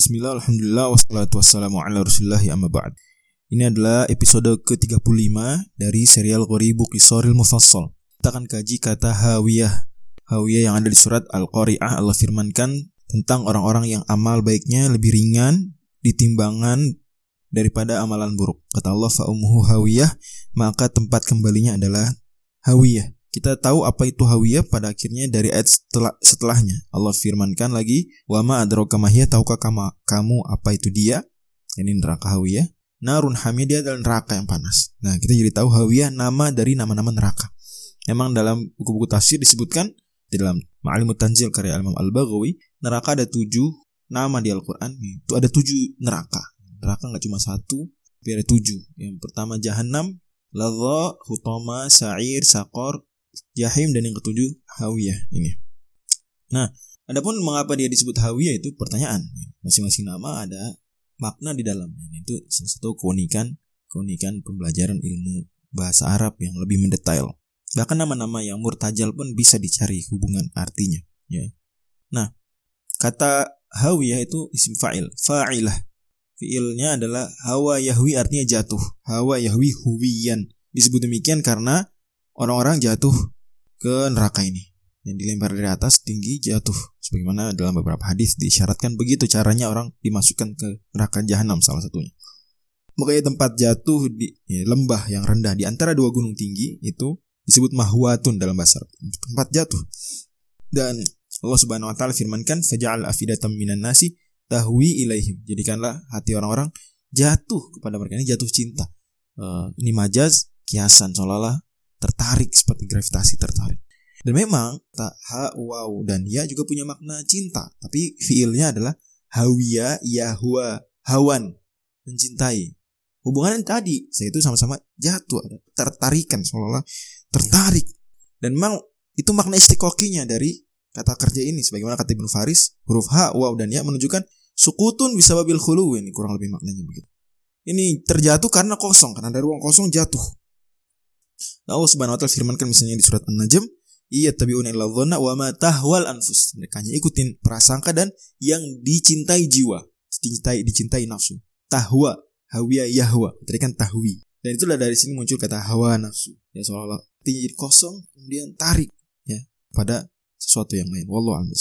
Bismillah, Alhamdulillah, wassalatu wassalamu ala rasulullah amma ba'd. Ini adalah episode ke-35 dari serial Ghoribu Qisoril Mufassal. Kita akan kaji kata Hawiyah. Hawiyah yang ada di surat Al-Qari'ah Allah firmankan tentang orang-orang yang amal baiknya lebih ringan ditimbangan daripada amalan buruk. Kata Allah fa'umuhu hawiyah maka tempat kembalinya adalah Hawiyah kita tahu apa itu hawiyah pada akhirnya dari ayat setelah, setelahnya. Allah firmankan lagi, "Wa ma adraka mahiyah tahukah kamu, kamu apa itu dia?" Ini neraka hawiyah. Narun hamiyah dia adalah neraka yang panas. Nah, kita jadi tahu hawiyah nama dari nama-nama neraka. Emang dalam buku-buku tafsir disebutkan di dalam Ma'alimut Tanzil karya Imam Al-Baghawi, neraka ada tujuh nama di Al-Quran. Itu ada tujuh neraka. Neraka nggak cuma satu, tapi ada tujuh. Yang pertama Jahannam, Ladha, Hutama, Sa'ir, Sakor, Jahim dan yang ketujuh Hawiyah ini. Nah, adapun mengapa dia disebut Hawiyah itu pertanyaan. Masing-masing nama ada makna di dalamnya. Itu salah satu keunikan keunikan pembelajaran ilmu bahasa Arab yang lebih mendetail. Bahkan nama-nama yang murtajal pun bisa dicari hubungan artinya. Ya. Nah, kata Hawiyah itu isim fa'il, fa'ilah. Fi'ilnya adalah hawa yahwi artinya jatuh. Hawa yahwi huwiyan. Disebut demikian karena orang-orang jatuh ke neraka ini. Yang dilempar dari atas tinggi jatuh. Sebagaimana dalam beberapa hadis disyaratkan begitu caranya orang dimasukkan ke neraka jahanam salah satunya. Makanya tempat jatuh di ya, lembah yang rendah di antara dua gunung tinggi itu disebut mahwatun dalam bahasa Arab. Tempat jatuh. Dan Allah Subhanahu wa taala firmankan faja'al afidatam minan nasi tahwi ilaihim. Jadikanlah hati orang-orang jatuh kepada mereka. Ini jatuh cinta. Uh, ini majaz kiasan seolah-olah tertarik seperti gravitasi tertarik. Dan memang tak ha wow dan ya juga punya makna cinta, tapi fiilnya adalah hawiya yahwa hawan mencintai. Hubungan yang tadi saya itu sama-sama jatuh ada tertarikan seolah-olah tertarik. Dan memang itu makna istiqoqinya dari kata kerja ini sebagaimana kata Ibnu Faris huruf ha wow dan ya menunjukkan sukutun bisa babil khulu ini kurang lebih maknanya begitu. Ini terjatuh karena kosong, karena ada ruang kosong jatuh. Allah Subhanahu wa taala firmankan misalnya di surat An-Najm, "Iya tabi'una illa dhanna wa ma tahwal anfus." Mereka hanya ikutin prasangka dan yang dicintai jiwa, dicintai dicintai nafsu. Tahwa, hawiya yahwa. Tadi kan tahwi. Dan itulah dari sini muncul kata hawa nafsu. Ya seolah-olah jadi kosong kemudian tarik ya pada sesuatu yang lain. Wallahu a'lam